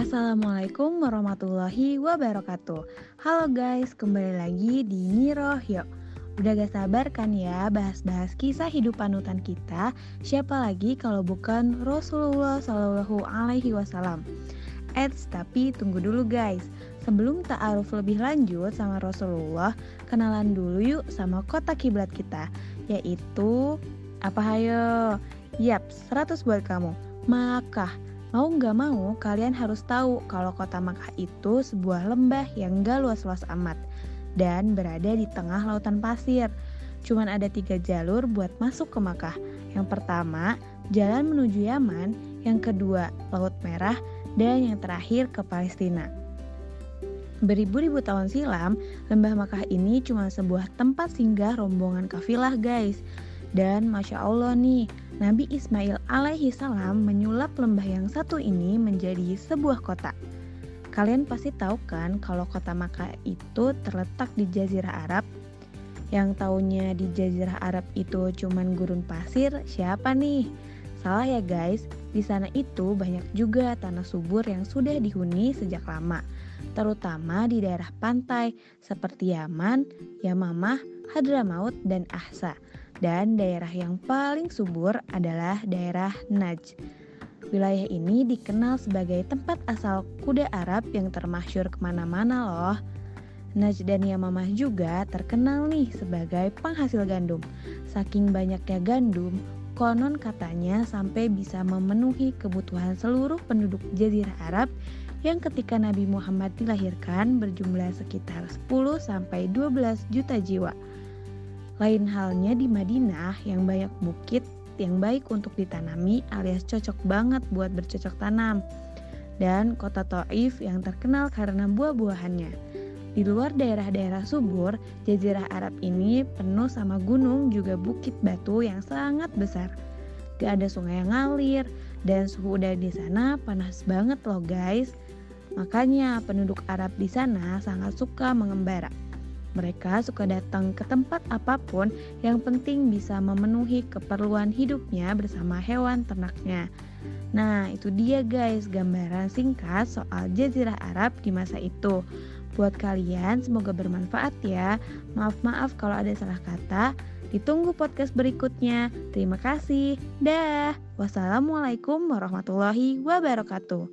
Assalamualaikum warahmatullahi wabarakatuh. Halo guys, kembali lagi di Niro Yuk Udah gak sabar kan ya bahas-bahas kisah hidup panutan kita? Siapa lagi kalau bukan Rasulullah Shallallahu Alaihi Wasallam? Eits, tapi tunggu dulu guys. Sebelum ta'aruf lebih lanjut sama Rasulullah Kenalan dulu yuk sama kota kiblat kita Yaitu Apa? Hayo? Yap, 100 buat kamu. Makkah Mau nggak mau, kalian harus tahu kalau kota Makkah itu sebuah lembah yang gak luas-luas amat dan berada di tengah lautan pasir. Cuman ada tiga jalur buat masuk ke Makkah. Yang pertama, jalan menuju Yaman, yang kedua, Laut Merah, dan yang terakhir ke Palestina. Beribu-ribu tahun silam, lembah Makkah ini cuma sebuah tempat singgah rombongan kafilah guys. Dan Masya Allah nih, Nabi Ismail alaihi salam menyulap lembah yang satu ini menjadi sebuah kota. Kalian pasti tahu kan kalau kota Makkah itu terletak di Jazirah Arab. Yang taunya di Jazirah Arab itu cuman gurun pasir, siapa nih? Salah ya guys, di sana itu banyak juga tanah subur yang sudah dihuni sejak lama, terutama di daerah pantai seperti Yaman, Yamamah, Hadramaut, dan Ahsa dan daerah yang paling subur adalah daerah Najd. Wilayah ini dikenal sebagai tempat asal kuda Arab yang termasyur ke mana-mana loh. Najd dan Yamamah juga terkenal nih sebagai penghasil gandum. Saking banyaknya gandum, konon katanya sampai bisa memenuhi kebutuhan seluruh penduduk Jazirah Arab yang ketika Nabi Muhammad dilahirkan berjumlah sekitar 10 sampai 12 juta jiwa. Lain halnya di Madinah yang banyak bukit yang baik untuk ditanami alias cocok banget buat bercocok tanam. Dan kota Taif yang terkenal karena buah-buahannya. Di luar daerah-daerah subur, jazirah Arab ini penuh sama gunung juga bukit batu yang sangat besar. Gak ada sungai yang ngalir dan suhu udara di sana panas banget loh guys. Makanya penduduk Arab di sana sangat suka mengembara. Mereka suka datang ke tempat apa pun yang penting bisa memenuhi keperluan hidupnya bersama hewan ternaknya. Nah, itu dia guys gambaran singkat soal Jazirah Arab di masa itu. Buat kalian semoga bermanfaat ya. Maaf-maaf kalau ada salah kata. Ditunggu podcast berikutnya. Terima kasih. Dah. Wassalamualaikum warahmatullahi wabarakatuh.